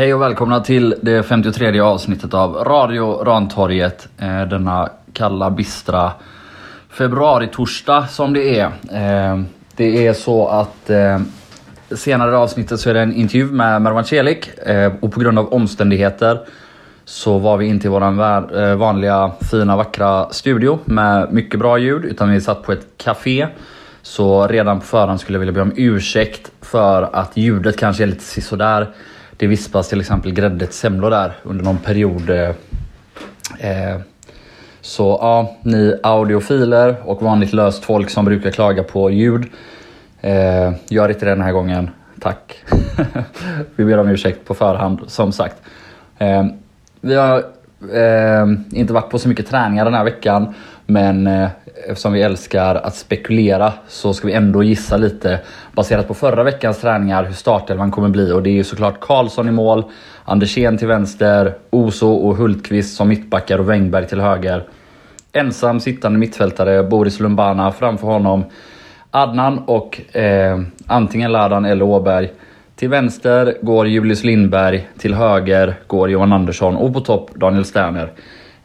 Hej och välkomna till det 53 avsnittet av Radio Rantorget. Eh, denna kalla, bistra februari-torsdag som det är. Eh, det är så att eh, senare i avsnittet så är det en intervju med Mervan Celik och på grund av omständigheter så var vi inte i våran vanliga fina vackra studio med mycket bra ljud utan vi satt på ett café. Så redan på förhand skulle jag vilja be om ursäkt för att ljudet kanske är lite sisådär. Det vispas till exempel gräddet semlor där under någon period. Eh, eh, så ja, ni audiofiler och vanligt löst folk som brukar klaga på ljud. Eh, gör inte det den här gången. Tack. vi ber om ursäkt på förhand som sagt. Eh, vi har eh, inte varit på så mycket träningar den här veckan. Men eh, eftersom vi älskar att spekulera så ska vi ändå gissa lite baserat på förra veckans träningar hur startelvan kommer bli. Och det är ju såklart Karlsson i mål, Andersén till vänster, Oso och Hultqvist som mittbackar och Wängberg till höger. Ensam sittande mittfältare Boris Lumbana framför honom. Adnan och eh, antingen Ladan eller Åberg. Till vänster går Julius Lindberg, till höger går Johan Andersson och på topp Daniel Sterner.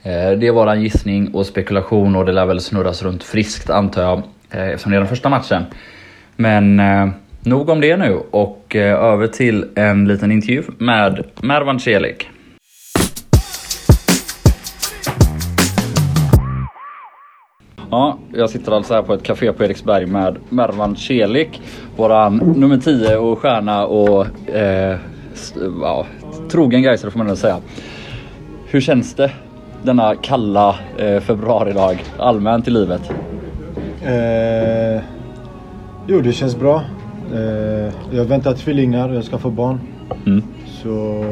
Eh, det är våran gissning och spekulation och det lär väl snurras runt friskt antar jag eh, eftersom det är den första matchen. Men eh, nog om det nu och över till en liten intervju med Mervan Celik. Ja, jag sitter alltså här på ett café på Eriksberg med Mervan Celik. Våran nummer 10 och stjärna och eh, st- ja, trogen Gaisare får man väl säga. Hur känns det denna kalla eh, februaridag allmänt i livet? Eh, jo, det känns bra. Eh, jag väntar tvillingar, jag ska få barn. Mm. Så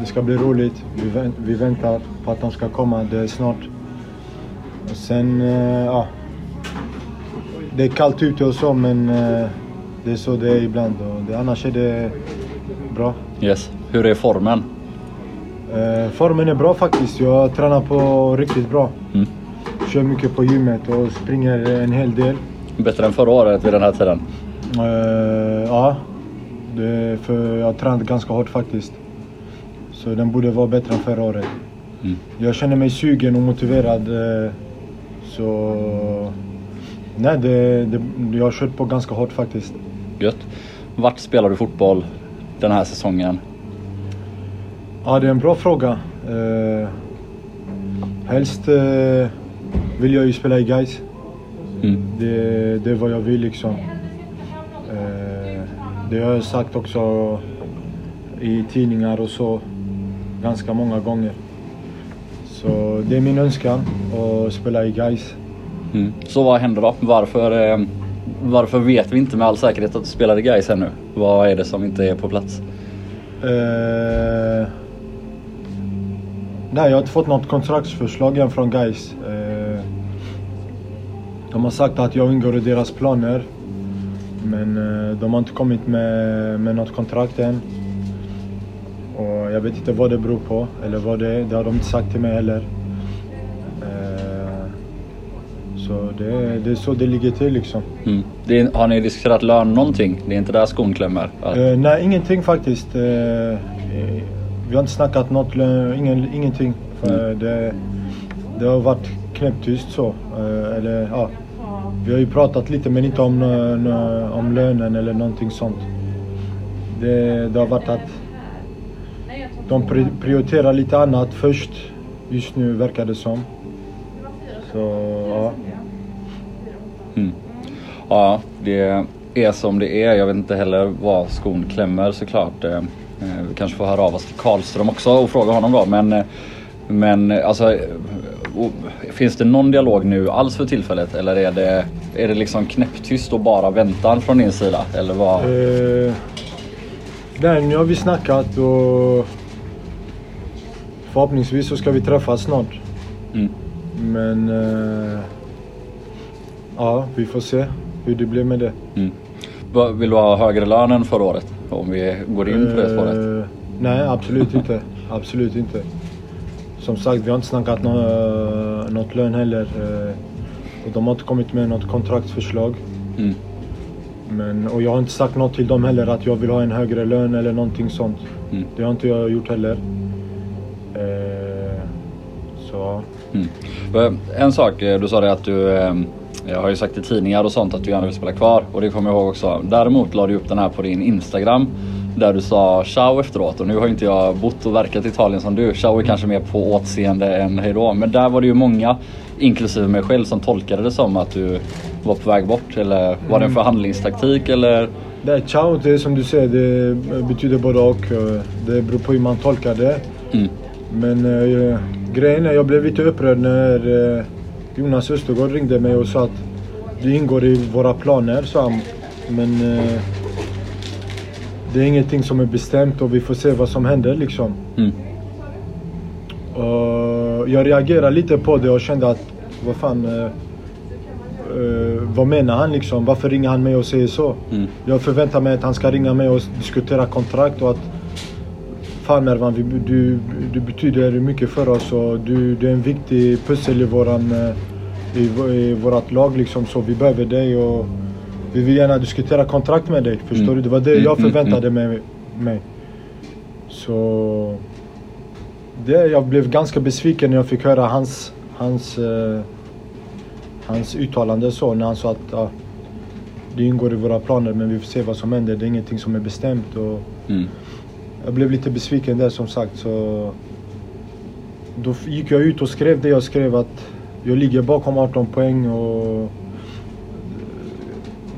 det ska bli roligt. Vi, vänt, vi väntar på att de ska komma, det är snart. Och sen, eh, ja. Det är kallt ute och så men eh, det är så det är ibland. Och det, annars är det bra. Yes. Hur är formen? Eh, formen är bra faktiskt. Jag tränar på riktigt bra. Mm. Kör mycket på gymmet och springer en hel del. Bättre än förra året vid den här tiden? Eh, ja, det för jag har tränat ganska hårt faktiskt. Så den borde vara bättre än förra året. Mm. Jag känner mig sugen och motiverad. eh, Så... Nej, det, det, jag har kört på ganska hårt faktiskt. Gött. Vart spelar du fotboll den här säsongen? Ja, det är en bra fråga. Eh, helst eh, vill jag ju spela i Gais. Mm. Det, det är vad jag vill liksom. Eh, det har jag sagt också i tidningar och så ganska många gånger. Så det är min önskan att spela i Gais. Mm. Så vad händer då? Varför, eh, varför vet vi inte med all säkerhet att du spelar i Gais ännu? Vad är det som inte är på plats? Eh, nej, jag har inte fått något kontraktsförslag än från Gais. Eh, de har sagt att jag ingår i deras planer. Men eh, de har inte kommit med, med något kontrakt än. Och jag vet inte vad det beror på. Eller vad det är. Det har de inte sagt till mig heller. Eh, så det, det är så det ligger till liksom. Mm. Det är, har ni diskuterat lön någonting? Det är inte där skon klämmer? Att- nej, ingenting faktiskt. Eh, eh, vi har inte snackat något, ingen, ingenting. För det, det har varit knäpptyst så. Eh, eller, ja. Vi har ju pratat lite men inte om, nå- om lönen eller någonting sånt. Det, det har varit att de pri- prioriterar lite annat först. Just nu verkar det som. Så ja. Mm. Ja, det är som det är. Jag vet inte heller var skon klämmer såklart. Eh, Vi kanske får höra av oss till Karlström också och fråga honom då. Men, eh, men eh, alltså, finns det någon dialog nu alls för tillfället? Eller är det, är det liksom knäpptyst och bara väntan från din sida? Eller vad? Eh, nej, nu har vi snackat och förhoppningsvis så ska vi träffas snart. Mm. Men eh, ja, vi får se hur det blir med det. Mm. Vill du ha högre lön än förra året? Om vi går in på det spåret. Eh, nej, absolut inte. Absolut inte. Som sagt, vi har inte snackat nå, något lön heller. eh, och de har inte kommit med något kontraktsförslag. Mm. Men, och jag har inte sagt något till dem heller att jag vill ha en högre lön eller någonting sånt. Mm. Det har inte jag gjort heller. Eh, så Mm. En sak, eh, du sa det att du eh, jag har ju sagt i tidningar och sånt att du gärna vill spela kvar och det kommer jag ihåg också. Däremot la du upp den här på din Instagram där du sa ciao efteråt och nu har ju inte jag bott och verkat i Italien som du. Ciao är kanske mer på åtseende än hejdå. Men där var det ju många, inklusive mig själv, som tolkade det som att du var på väg bort. Eller var det en förhandlingstaktik eller? det ciao, det är som du säger, det betyder både och. Det beror på hur man tolkar det. Mm. Men eh, grejen är, jag blev lite upprörd när eh, Jonas Östergård ringde mig och sa att det ingår i våra planer, sa han. Men eh, det är ingenting som är bestämt och vi får se vad som händer liksom. Mm. Och jag reagerade lite på det och kände att, vad fan, eh, eh, vad menar han liksom? Varför ringer han mig och säger så? Mm. Jag förväntar mig att han ska ringa mig och diskutera kontrakt och att Fan Mervan, vi, du, du betyder mycket för oss och du, du är en viktig pussel i, våran, eh, i, i vårat lag liksom så vi behöver dig och vi vill gärna diskutera kontrakt med dig. Förstår Mm. du? Det var det Mm, jag mm, förväntade mig, mig. Så det, jag blev ganska besviken när jag fick höra hans, hans, eh, hans uttalande så när han sa att ja, det ingår i våra planer men vi får se vad som händer. Det är ingenting som är bestämt. Och Mm. Jag blev lite besviken där som sagt. Så då gick jag ut och skrev det jag skrev att jag ligger bakom 18 poäng och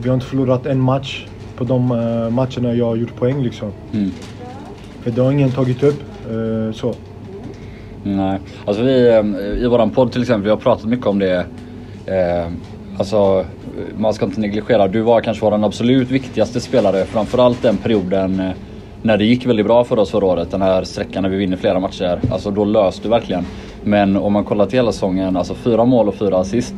vi har inte förlorat en match på de eh, matcherna jag har gjort poäng liksom. Mm. För det har ingen tagit upp. eh, så. Nej, alltså vi eh, i våran podd till exempel, vi har pratat mycket om det. Alltså man ska inte negligera, du var kanske vår absolut viktigaste spelare, framförallt den perioden när det gick väldigt bra för oss förra året, den här sträckan när vi vinner flera matcher. Alltså då löste du verkligen. Men om man kollar till hela säsongen, alltså fyra mål och fyra assist.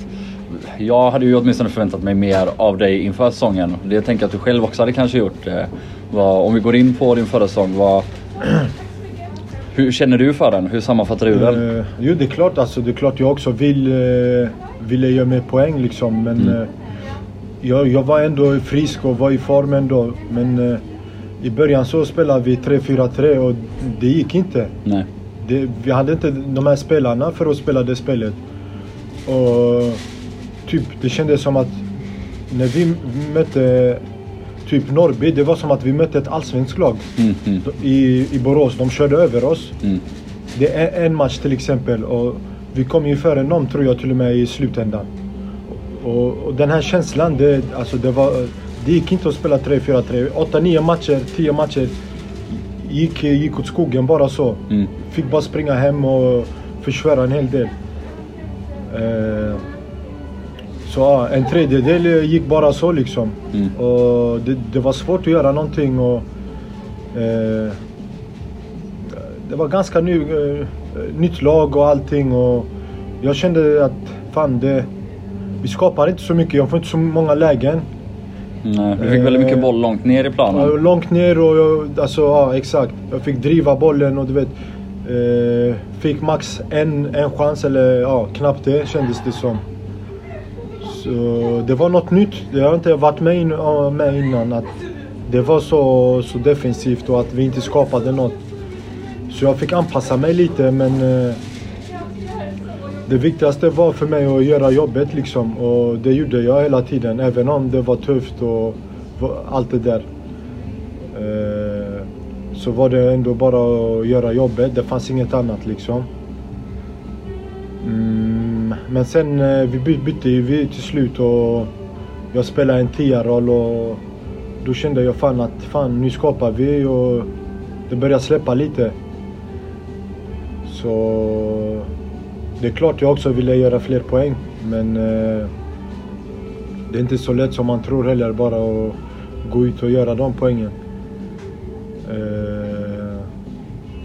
Jag hade ju åtminstone förväntat mig mer av dig inför säsongen. Det tänker jag att du själv också hade kanske gjort. Eh, om vi går in på din förra säsong, vad, hur känner du för den? Hur sammanfattar du den? Eh, jo det är klart alltså, det är klart jag också vill, uh, ville göra mer poäng liksom men Mm. eh, jag, jag var ändå frisk och var i form ändå. Men eh, i början så spelade vi 3-4-3 och det gick inte. Nej. Det, vi hade inte de här spelarna för att spela det spelet. Och typ, det kändes som att när vi mötte typ Norrby, det var som att vi mötte ett allsvenskt lag Mm, mm, i, i Borås. De körde över oss. mm, Det är en match till exempel och vi kom ju före dem tror jag till och med i slutändan. Och, och den här känslan, det, alltså det, var, det gick inte att spela 3-4-3. 8-9 matcher, 10 matcher gick, gick åt skogen bara så. mm, Fick bara springa hem och förstöra en hel del. Eh, så ja, en tredjedel gick bara så liksom. Mm. Och det, det var svårt att göra någonting. Och, eh, det var ganska ny, eh, nytt lag och allting. Och jag kände att fan, det, vi skapar inte så mycket. Jag får inte så många lägen. Nej, du fick väldigt mycket boll långt ner i planen. Långt ner och jag, alltså ja exakt. Jag fick driva bollen och du vet. Eh, fick max en, en chans eller ja, knappt det kändes det som. Så det var något nytt. Det har inte varit med, in, med innan. Att det var så, så defensivt och att vi inte skapade något. Så jag fick anpassa mig lite men eh, det viktigaste var för mig att göra jobbet liksom och det gjorde jag hela tiden även om det var tufft och allt det där. Eh, så var det ändå bara att göra jobbet, det fanns inget annat liksom. Mm, men sen eh, vi bytte vi till slut och jag spelade en tia-roll och då kände jag fan att fan nu skapar vi och det börjar släppa lite. Så det är klart jag också ville göra fler poäng men eh, det är inte så lätt som man tror heller bara att gå ut och göra de poängen. Eh,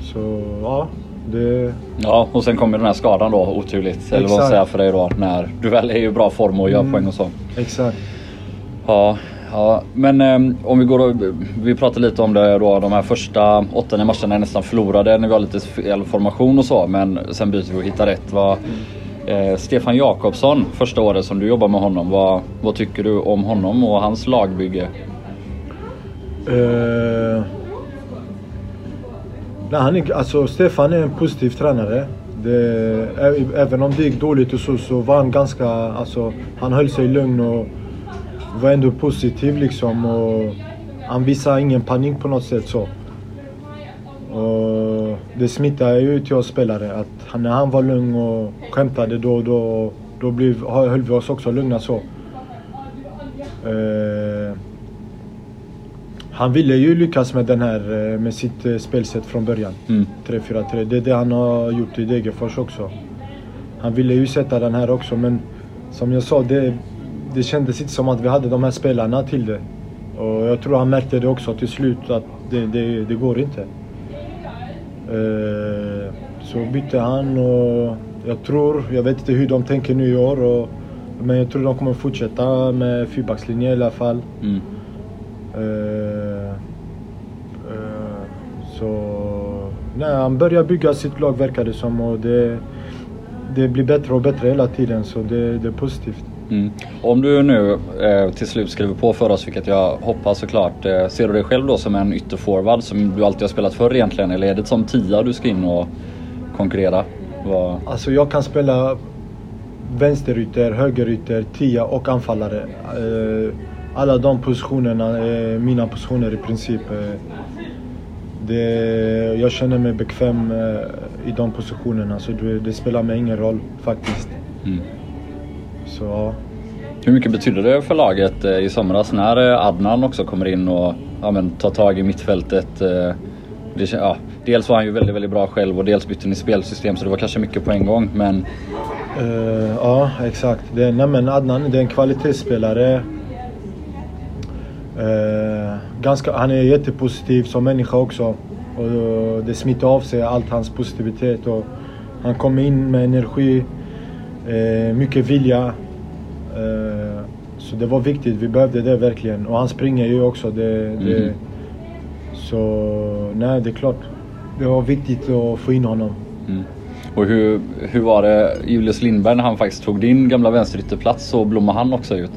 så ja, det... Ja, och sen kommer den här skadan då oturligt. Eller vad Exakt. säger för dig då. När du väl är i bra form och gör Mm. poäng och så. Exakt. Ja, ja. men ehm, om vi går och, Vi pratade lite om det då. De här första åtta nio matcherna är nästan förlorade när vi har lite fel formation och så. Men sen byter vi och hittar rätt. Vad, Eh, Stefan Jakobsson, första året som du jobbar med honom. Vad, vad tycker du om honom och hans lagbygge? Eh, nej, han är, alltså, Stefan är en positiv tränare. Det, även om det gick dåligt och så, så var han ganska... Alltså, han höll sig lugn och var ändå positiv liksom. Och han visade ingen panik på något sätt så. Och det smittar ju till oss spelare. Att när han var lugn och skämtade då då, då blev, höll vi oss också lugna så. Eh, han ville ju lyckas med den här, eh, med sitt eh, spelsätt från början. Mm. 3-4-3. Det är det han har gjort i Degerfors också. Han ville ju sätta den här också men som jag sa, det, det kändes inte som att vi hade de här spelarna till det. Och jag tror han märkte det också till slut att det, det, det går inte. Eh, så bytte han och jag tror, jag vet inte hur de tänker nu i år. Och, men jag tror de kommer fortsätta med fyrbackslinje i alla fall. Mm. Uh, uh, så... Nej, han börjar bygga sitt lag verkar det som och det, det blir bättre och bättre hela tiden så det, det är positivt. Mm. Om du nu eh, till slut skriver på för oss, vilket jag hoppas såklart. Eh, ser du dig själv då som en ytterforward som du alltid har spelat förr egentligen? Eller är det som tia du ska in och konkurrera? Vad... Alltså jag kan spela vänsterytter, högerytter, tia och anfallare. Eh, alla de positionerna är mina positioner i princip. Eh, det, jag känner mig bekväm eh, i de positionerna så det, det spelar mig ingen roll faktiskt. Mm. Så. Hur mycket betyder det för laget i somras när Adnan också kommer in och ja, men, tar tag i mittfältet? Det, ja, dels var han ju väldigt, väldigt bra själv och dels bytte ni spelsystem så det var kanske mycket på en gång. Men... Uh, ja, exakt. Det, nej, men Adnan det är en kvalitetsspelare. Uh, ganska, han är jättepositiv som människa också. Och uh, det smittar av sig, allt hans positivitet. Och han kommer in med energi, uh, mycket vilja. så det var viktigt, vi behövde det verkligen. Och han springer ju också. Det, mm. det, så nej, det är klart. Det var viktigt att få in honom. Mm. Och hur, hur var det Julius Lindberg när han faktiskt tog din gamla vänsterytterplats så blommade han också ut.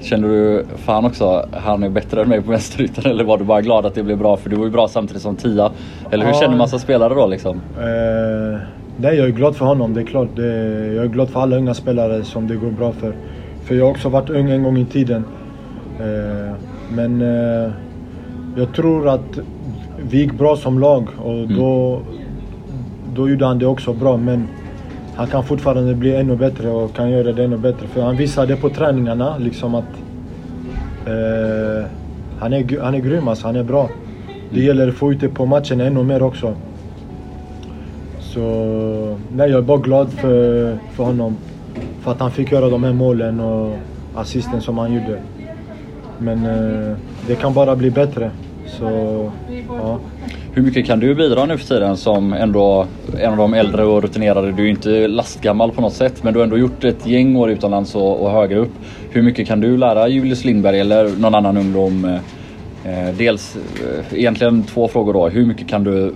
Kände du fan också, han är bättre än mig på vänsterytter eller var du bara glad att det blev bra för du var ju bra samtidigt som tia? Eller hur ja. känner man som spelare då liksom? Eh, nej, jag är glad för honom, det är klart. Det, jag är glad för alla unga spelare som det går bra för. För jag har också varit ung en gång i tiden. Eh, men eh, jag tror att vi gick bra som lag och mm. då, då gjorde han det också bra. Men han kan fortfarande bli ännu bättre och kan göra det ännu bättre. För han visade på träningarna liksom att eh, han, är, han är grym alltså, han är bra. Det mm. gäller att få ut det på matchen ännu mer också. Så nej, jag är bara glad för, för honom. För att han fick göra de här målen och assisten som han gjorde. Men eh, det kan bara bli bättre. Så, ja. Hur mycket kan du bidra nu för tiden som ändå en av de äldre och rutinerade? Du är ju inte lastgammal på något sätt men du har ändå gjort ett gäng år utomlands och, och högre upp. Hur mycket kan du lära Julius Lindberg eller någon annan ungdom? Eh, eh dels eh, egentligen två frågor då. Hur mycket kan du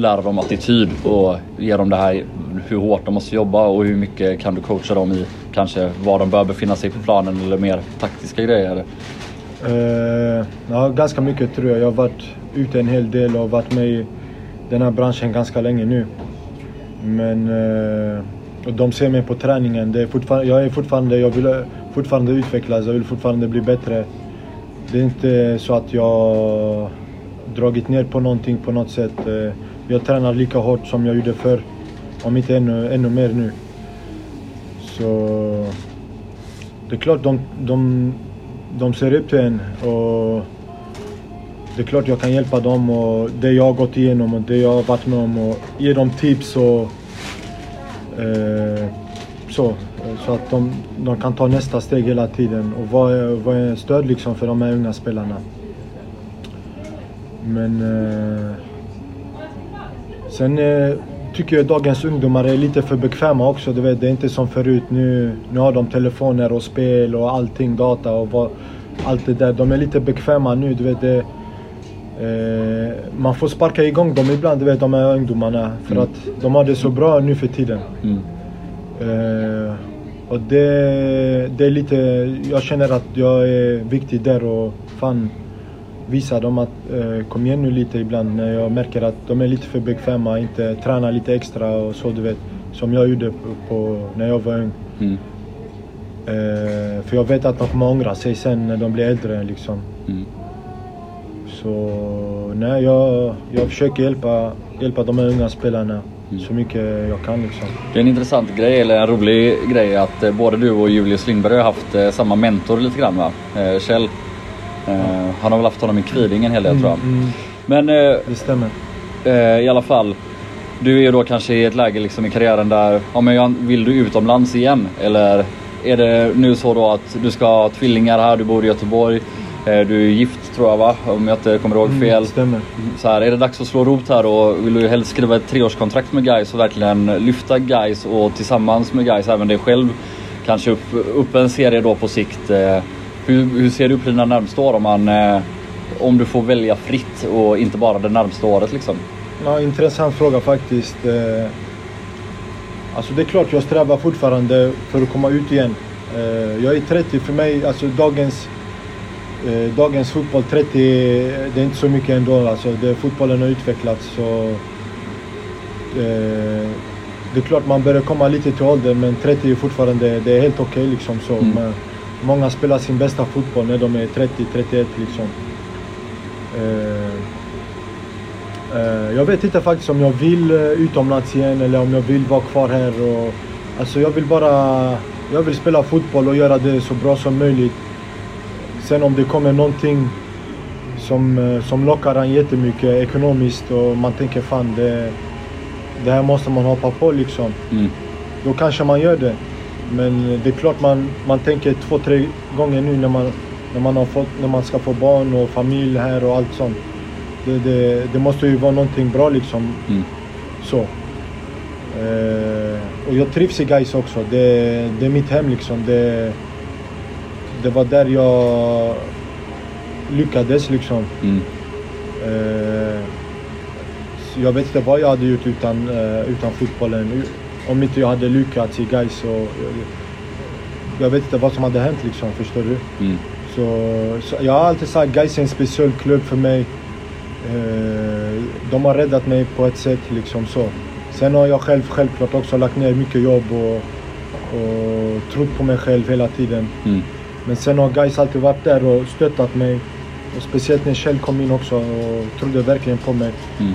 lära dem attityd och ge dem det här hur hårt de måste jobba och hur mycket kan du coacha dem i kanske var de bör befinna sig på planen eller mer taktiska grejer? Uh, ja, ganska mycket tror jag. Jag har varit ute en hel del och varit med i den här branschen ganska länge nu. Men uh, de ser mig på träningen. Det är fortfarande, jag, är fortfarande, jag vill fortfarande utvecklas, jag vill fortfarande bli bättre. Det är inte så att jag dragit ner på någonting på något sätt. Eh, jag tränar lika hårt som jag gjorde förr. Om inte ännu, ännu mer nu. Så det är klart, de, de de ser upp till en. Och det är klart jag kan hjälpa dem och det jag har gått igenom och det jag har varit med om och ge dem tips och eh, så. Så att de, de, kan ta nästa steg hela tiden och vara, ett stöd liksom för de här unga spelarna. Men eh, sen eh, tycker jag dagens ungdomar är lite för bekväma också. Du vet, det är inte som förut. Nu, nu har de telefoner och spel och allting, data och vad, allt det där. De är lite bekväma nu. Du vet, det, eh, man får sparka igång dem ibland, du vet, de här ungdomarna. För mm. att de har det så bra nu för tiden. Mm. Eh, och det, det är lite, jag känner att jag är viktig där och fan visa dem att eh, kom igen nu lite ibland när jag märker att de är lite för bekväma, inte tränar lite extra och så du vet. Som jag gjorde på, på när jag var ung. Mm. Eh, för jag vet att de kommer ångra sig sen när de blir äldre liksom. Mm. Så nej, jag, jag försöker hjälpa, hjälpa de här unga spelarna Mm. så mycket jag kan liksom. Det är en intressant grej, eller en rolig grej att eh, både du och Julius Lindberg har haft eh, samma mentor lite grann va? Eh, Kjell. Eh, han har väl haft honom i Kviding en hel del tror jag. Mm, Men eh, det stämmer. eh, i alla fall. Du är ju då kanske i ett läge liksom i karriären där, ja men jag- vill du utomlands igen? Eller är det nu så då att du ska ha tvillingar här, du bor i Göteborg, eh, du är gift tror jag va? Om jag inte kommer ihåg Mm, fel. det stämmer. Så här, är det dags att slå rot här och vill du helst skriva ett treårskontrakt med guys och verkligen lyfta guys och tillsammans med guys även dig själv kanske upp, upp en serie då på sikt. Hur, hur ser du på dina närmsta år om, man, eh, om du får välja fritt och inte bara det närmsta året liksom? Ja, intressant fråga faktiskt. Eh, Alltså det är klart jag strävar fortfarande för att komma ut igen. Eh, Jag är 30, för mig, alltså dagens, eh, dagens fotboll, 30, det är inte så mycket ändå. Alltså det, fotbollen har utvecklats så... Det är klart man börjar komma lite till åldern men 30 är fortfarande, det är helt okej liksom så. Mm. Men många spelar sin bästa fotboll när de är 30, 31 liksom. Eh, Eh, jag vet inte faktiskt om jag vill uh, utomlands igen eller om jag vill vara kvar här. Och, alltså jag vill bara jag vill spela fotboll och göra det så bra som möjligt. Sen om det kommer någonting som, eh, som lockar en jättemycket ekonomiskt och man tänker fan det, det här måste man hoppa på liksom. Mm. Då kanske man gör det. Men det är klart man, man tänker två, tre gånger nu när man, när man, har fått, när man ska få barn och familj här och allt sånt. Det, det, det måste ju vara någonting bra liksom. Mm. Så. Eh, och jag trivs i Gais också. Det, det är mitt hem liksom. Det, det var där jag lyckades liksom. Mm. Eh, jag vet inte vad jag hade gjort utan, eh, utan fotbollen. Om inte jag hade lyckats i Gais så... Jag, jag vet inte vad som hade hänt liksom, förstår du? Mm. Så, så jag har alltid sagt Gais är en speciell klubb för mig. Eh, de har räddat mig på ett sätt liksom så. Sen har jag själv självklart också lagt ner mycket jobb och, och trott på mig själv hela tiden. Mm. Men sen har Gais alltid varit där och stöttat mig. Och speciellt när Kjell kom in också och trodde verkligen på mig. Mm.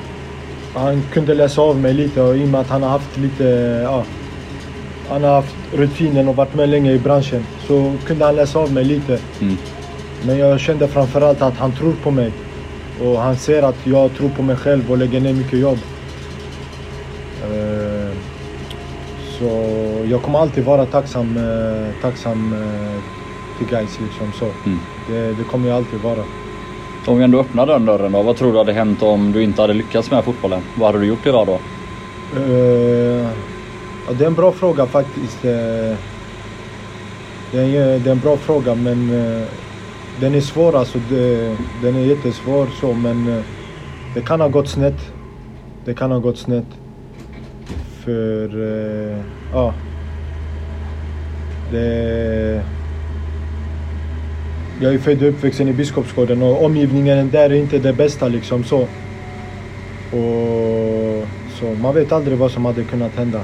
Han kunde läsa av mig lite och i och med att han har haft lite, ja, han har haft rutinen och varit med länge i branschen så kunde han läsa av mig lite. Mm. Men jag kände framförallt att han tror på mig. Och han ser att jag tror på mig själv och lägger ner mycket jobb. Eh, Så jag kommer alltid vara tacksam, eh, tacksam eh, till guys liksom så. Mm. Det, det kommer jag alltid vara. Om vi ändå öppnar den dörren då, vad tror du hade hänt om du inte hade lyckats med fotbollen? Vad hade du gjort idag då? Uh, ja, det är en bra fråga faktiskt. Eh, det är, det är en bra fråga men uh, den är svår alltså. Det, den är jättesvår så men det kan ha gått snett. Det kan ha gått snett. För, ja. Det... Jag är född och uppvuxen i Biskopsgården och omgivningen där är inte det bästa liksom så. Och så man vet aldrig vad som hade kunnat hända.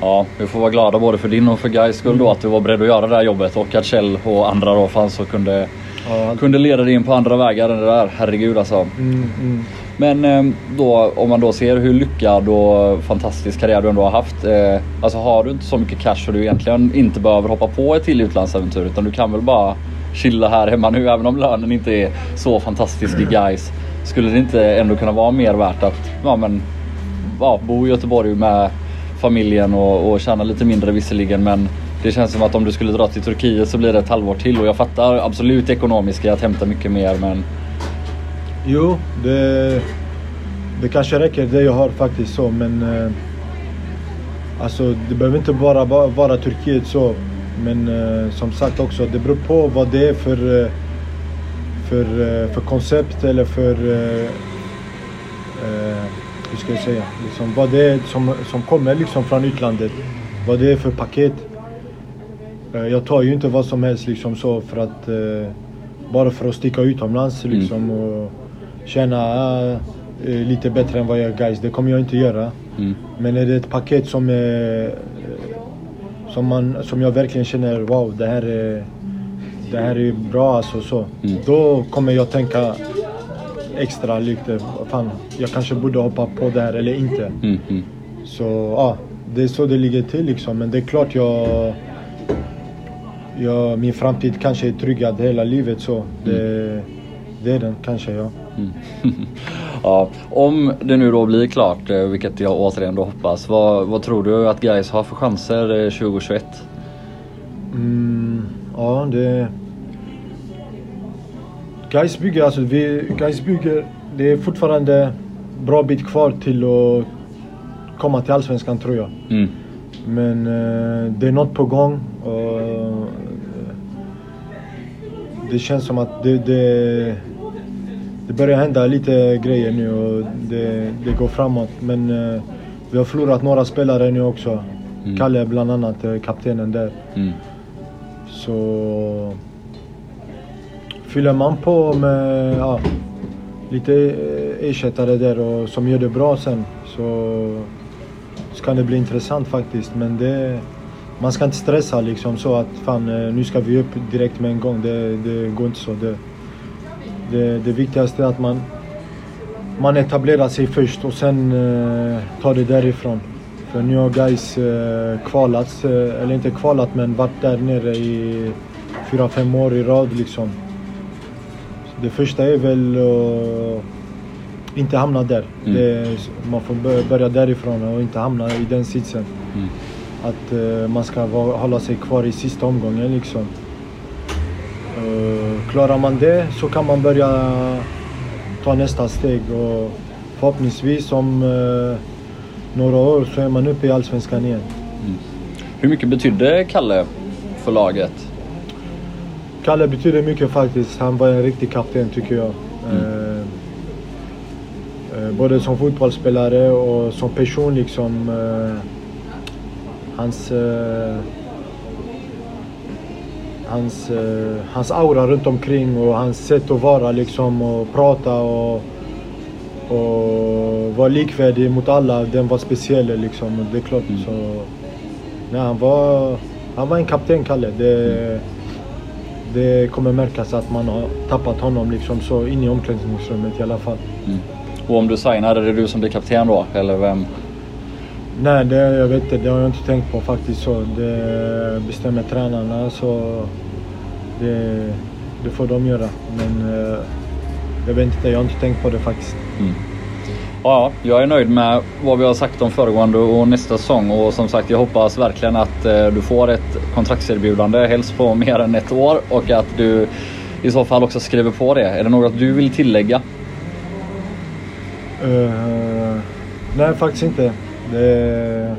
Ja, vi får vara glada både för din och för Gais skull då att du var beredd att göra det här jobbet och att Kjell och andra då fanns och kunde, Ja, kunde leda dig in på andra vägar än det där. Herregud alltså. mm, mm. Men ehm, då om man då ser hur lyckad och fantastisk karriär du ändå har haft. Eh, alltså har du inte så mycket cash så du egentligen inte behöver hoppa på ett till utlandsäventyr utan du kan väl bara chilla här hemma nu även om lönen inte är så fantastisk i guys. Skulle det inte ändå kunna vara mer värt att ja, men, ja, bo i Göteborg med familjen och, och tjäna lite mindre visserligen men det känns som att om du skulle dra till Turkiet så blir det ett halvår till och jag fattar absolut ekonomiska att hämta mycket mer men Jo, det, det kanske räcker det jag har faktiskt så men eh, Alltså det behöver inte bara vara, vara Turkiet så Men eh, som sagt också det beror på vad det är för eh, för, eh, för koncept eller för eh, eh, hur ska jag säga, liksom, vad det är som, som kommer liksom från utlandet. Vad det är för paket. Jag tar ju inte vad som helst liksom så för att bara för att sticka utomlands Mm. liksom och ah, eh, lite bättre än vad jag guys. Det kommer jag inte göra. Mm. Men är det ett paket som är eh, som, man, som jag verkligen känner wow det här är, det här är bra alltså så. Mm. Då kommer jag tänka extra lite. Fan, jag kanske borde hoppa på det här eller inte. Mm. Mm. Så ja, det är så det ligger till liksom. Men det är klart jag... jag min framtid kanske är tryggad hela livet så. Det, det är den kanske ja. Mm. ja, om det nu då blir klart, eh, vilket jag återigen då hoppas, vad, vad tror du att guys har för chanser eh, 2021? Mm, ja, det... Guys bygger, alltså vi, guys bygger, det är fortfarande bra bit kvar till att komma till Allsvenskan tror jag. Mm. Men eh, det är något på gång och eh, det känns som att det, det, det börjar hända lite grejer nu och det, det går framåt. Men eh, vi har förlorat några spelare nu också. Mm. Kalle bland annat, eh, kaptenen där. Mm. Så fyller man på med ja, lite eh, ersättare där och som gör det bra sen så ska det bli intressant faktiskt. Men det, man ska inte stressa liksom så att fan eh, nu ska vi upp direkt med en gång. Det, det går inte så. Det, det, det viktigaste är att man, man etablerar sig först och sen eh, tar det därifrån. För nu har guys eh, kvalat, eh, eller inte kvalat men varit där nere i fyra fem år i rad liksom. Så det första är väl att inte hamna där. Mm. Det, man får bör- börja därifrån och inte hamna i den sitsen. Mm. Att eh, man ska hålla sig kvar i sista omgången liksom. Uh, klarar man det så kan man börja ta nästa steg och förhoppningsvis om eh, några år så är man uppe i Allsvenskan igen. Hur mycket betydde Kalle för laget? Kalle betyder mycket faktiskt. Han var en riktig kapten tycker jag. Mm. Eh, eh, både som fotbollsspelare och som person liksom. Eh, hans... Hans, eh, hans aura runt omkring och hans sätt att vara liksom och prata och, och vara likvärdig mot alla. Den var speciell liksom. Och Det är klart Mm. så... Nej, han var, han var en kapten Kalle. Det, det kommer märkas att man har tappat honom liksom så in i omklädningsrummet i alla fall. Mm. Och om du signar, är det du som blir kapten då? Eller vem? Nej, det, jag vet inte. Det har jag inte tänkt på faktiskt. så. Det bestämmer tränarna så det, det får de göra. Men eh, jag vet inte, jag har inte tänkt på det faktiskt. Mm. Ja, jag är nöjd med vad vi har sagt om föregående och nästa säsong och som sagt jag hoppas verkligen att eh, du får ett kontraktserbjudande, helst på mer än ett år och att du i så fall också skriver på det. Är det något du vill tillägga? Eh, nej, faktiskt inte. Det,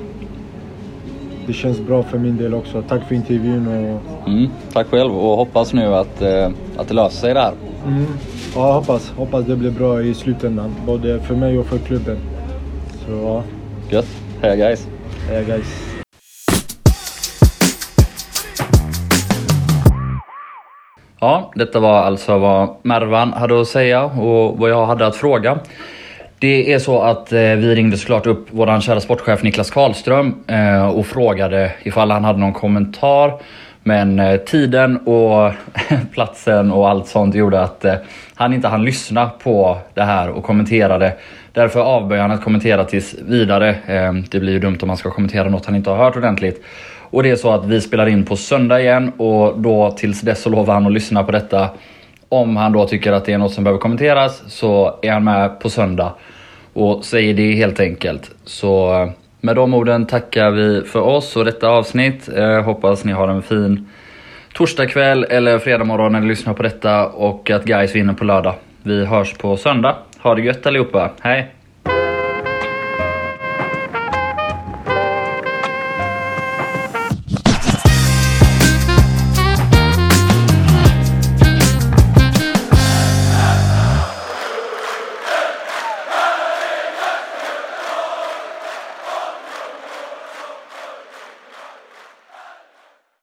det känns bra för min del också. Tack för intervjun. Och, Mm, tack själv och hoppas nu att, eh, att det löser sig där. mm, ja, hoppas, hoppas det blir bra i slutändan. Både för mig och för klubben. Så ja, Gött. Hej guys. heja guys. Ja, detta var alltså vad Mervan hade att säga och vad jag hade att fråga. Det är så att eh, vi ringde såklart upp våran kära sportchef Niklas Karlström eh, och frågade ifall han hade någon kommentar. Men eh, tiden och platsen och allt sånt gjorde att eh, han inte hann lyssna på det här och kommenterade. Därför avböjer han att kommentera tills vidare. Eh, det blir ju dumt om man ska kommentera något han inte har hört ordentligt. Och det är så att vi spelar in på söndag igen och då tills dess så lovar han att lyssna på detta. Om han då tycker att det är något som behöver kommenteras så är han med på söndag och säger det helt enkelt. Så eh, med de orden tackar vi för oss och detta avsnitt. Eh, hoppas ni har en fin torsdagkväll eller fredag morgon när ni lyssnar på detta och att guys vinner på lördag. Vi hörs på söndag. Ha det gött allihopa. Hej!